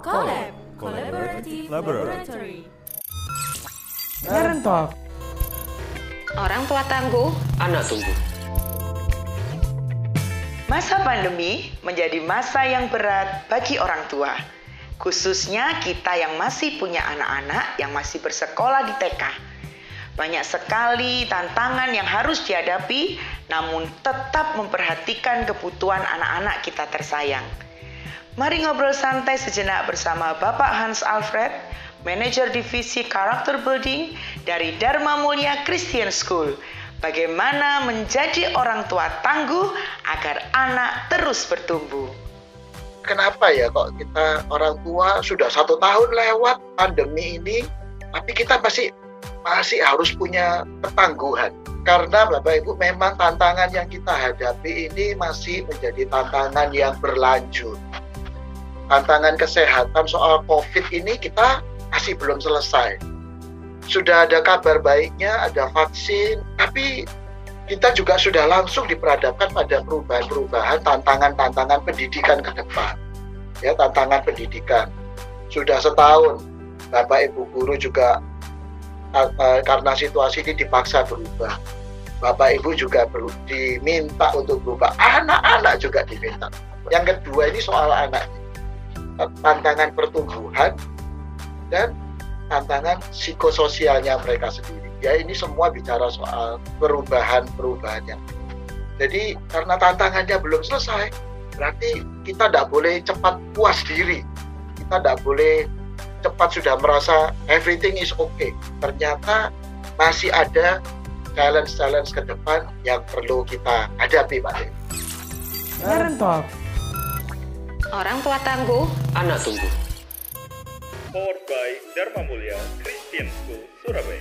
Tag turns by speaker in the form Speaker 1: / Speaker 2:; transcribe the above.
Speaker 1: Collab Collaborative Laboratory
Speaker 2: Parent Talk
Speaker 3: Orang tua tangguh,
Speaker 4: anak tumbuh.
Speaker 5: Masa pandemi menjadi masa yang berat bagi orang tua, khususnya kita yang masih punya anak-anak yang masih bersekolah di TK. Banyak sekali tantangan yang harus dihadapi, namun tetap memperhatikan kebutuhan anak-anak kita tersayang. Mari ngobrol santai sejenak bersama Bapak Hans Alfred, Manajer Divisi Character Building dari Dharma Mulia Christian School. Bagaimana menjadi orang tua tangguh agar anak terus bertumbuh.
Speaker 6: Kenapa ya kok kita orang tua sudah satu tahun lewat pandemi ini, tapi kita masih masih harus punya ketangguhan. Karena Bapak Ibu memang tantangan yang kita hadapi ini masih menjadi tantangan yang berlanjut tantangan kesehatan soal COVID ini kita masih belum selesai. Sudah ada kabar baiknya, ada vaksin, tapi kita juga sudah langsung diperhadapkan pada perubahan-perubahan tantangan-tantangan pendidikan ke depan. Ya, tantangan pendidikan. Sudah setahun, Bapak Ibu guru juga uh, karena situasi ini dipaksa berubah. Bapak Ibu juga perlu diminta untuk berubah. Anak-anak juga diminta. Yang kedua ini soal anak tantangan pertumbuhan dan tantangan psikososialnya mereka sendiri. Ya ini semua bicara soal perubahan-perubahannya. Jadi karena tantangannya belum selesai, berarti kita tidak boleh cepat puas diri. Kita tidak boleh cepat sudah merasa everything is okay. Ternyata masih ada challenge-challenge ke depan yang perlu kita hadapi, Pak.
Speaker 3: Orang tua tangguh,
Speaker 4: anak tumbuh.
Speaker 7: Powered by Dharma Mulia Christian School, Surabaya.